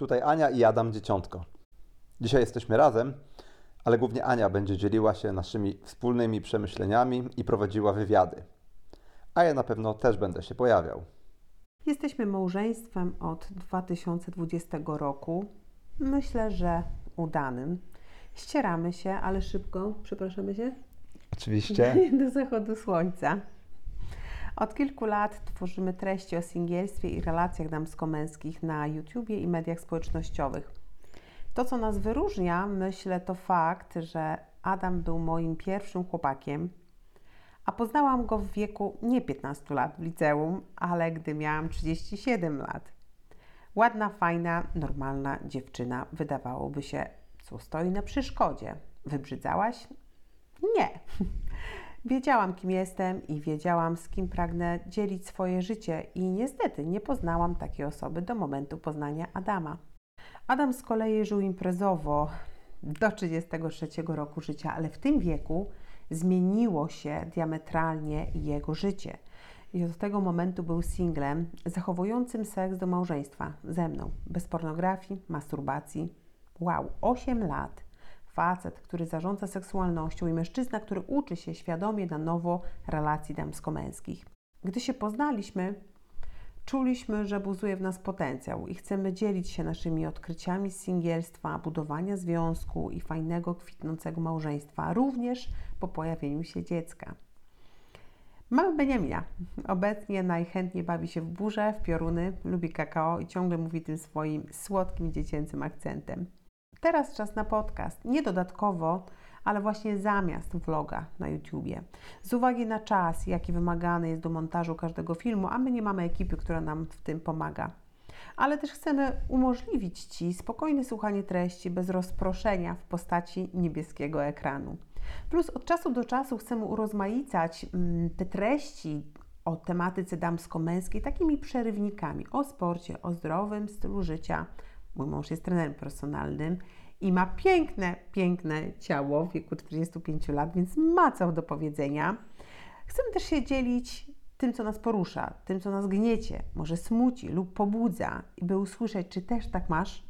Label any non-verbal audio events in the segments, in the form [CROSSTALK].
Tutaj Ania i Adam Dzieciątko. Dzisiaj jesteśmy razem, ale głównie Ania będzie dzieliła się naszymi wspólnymi przemyśleniami i prowadziła wywiady. A ja na pewno też będę się pojawiał. Jesteśmy małżeństwem od 2020 roku. Myślę, że udanym. Ścieramy się, ale szybko, przepraszamy się, Oczywiście. [LAUGHS] do zachodu słońca. Od kilku lat tworzymy treści o singielstwie i relacjach damsko-męskich na YouTubie i mediach społecznościowych. To, co nas wyróżnia, myślę, to fakt, że Adam był moim pierwszym chłopakiem, a poznałam go w wieku nie 15 lat w liceum, ale gdy miałam 37 lat. Ładna, fajna, normalna dziewczyna, wydawałoby się, co stoi na przeszkodzie. Wybrzydzałaś? Nie. [LAUGHS] Wiedziałam, kim jestem i wiedziałam, z kim pragnę dzielić swoje życie, i niestety nie poznałam takiej osoby do momentu poznania Adama. Adam z kolei żył imprezowo do 33 roku życia, ale w tym wieku zmieniło się diametralnie jego życie. I od tego momentu był singlem zachowującym seks do małżeństwa ze mną, bez pornografii, masturbacji. Wow, 8 lat. Facet, który zarządza seksualnością i mężczyzna, który uczy się świadomie na nowo relacji damsko-męskich. Gdy się poznaliśmy, czuliśmy, że buzuje w nas potencjał i chcemy dzielić się naszymi odkryciami z singielstwa, budowania związku i fajnego, kwitnącego małżeństwa, również po pojawieniu się dziecka. Mamy Beniamina. Obecnie najchętniej bawi się w burze, w pioruny, lubi kakao i ciągle mówi tym swoim słodkim, dziecięcym akcentem. Teraz czas na podcast. Nie dodatkowo, ale właśnie zamiast vloga na YouTubie. Z uwagi na czas, jaki wymagany jest do montażu każdego filmu, a my nie mamy ekipy, która nam w tym pomaga. Ale też chcemy umożliwić Ci spokojne słuchanie treści bez rozproszenia w postaci niebieskiego ekranu. Plus od czasu do czasu chcemy urozmaicać mm, te treści o tematyce damsko-męskiej takimi przerywnikami o sporcie, o zdrowym stylu życia. Mój mąż jest trenerem personalnym i ma piękne, piękne ciało w wieku 45 lat, więc ma co do powiedzenia. Chcemy też się dzielić tym, co nas porusza, tym, co nas gniecie, może smuci lub pobudza, i by usłyszeć, czy też tak masz.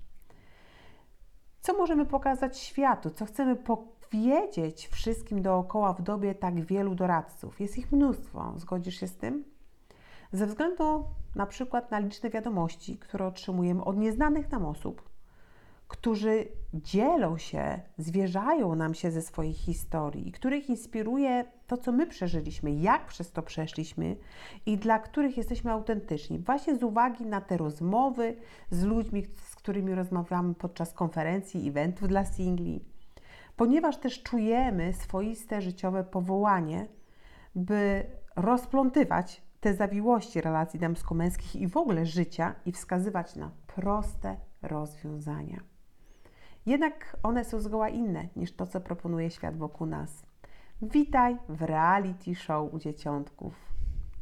Co możemy pokazać światu, co chcemy powiedzieć wszystkim dookoła w dobie tak wielu doradców. Jest ich mnóstwo. Zgodzisz się z tym? Ze względu na przykład na liczne wiadomości, które otrzymujemy od nieznanych nam osób, którzy dzielą się, zwierzają nam się ze swoich historii których inspiruje to, co my przeżyliśmy, jak przez to przeszliśmy i dla których jesteśmy autentyczni. Właśnie z uwagi na te rozmowy z ludźmi, z którymi rozmawiamy podczas konferencji, eventów dla singli, ponieważ też czujemy swoiste życiowe powołanie, by rozplątywać te zawiłości relacji damsko-męskich i w ogóle życia i wskazywać na proste rozwiązania. Jednak one są zgoła inne niż to, co proponuje świat wokół nas. Witaj w reality show u dzieciątków,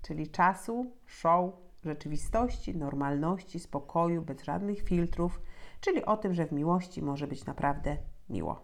czyli czasu, show, rzeczywistości, normalności, spokoju, bez żadnych filtrów, czyli o tym, że w miłości może być naprawdę miło.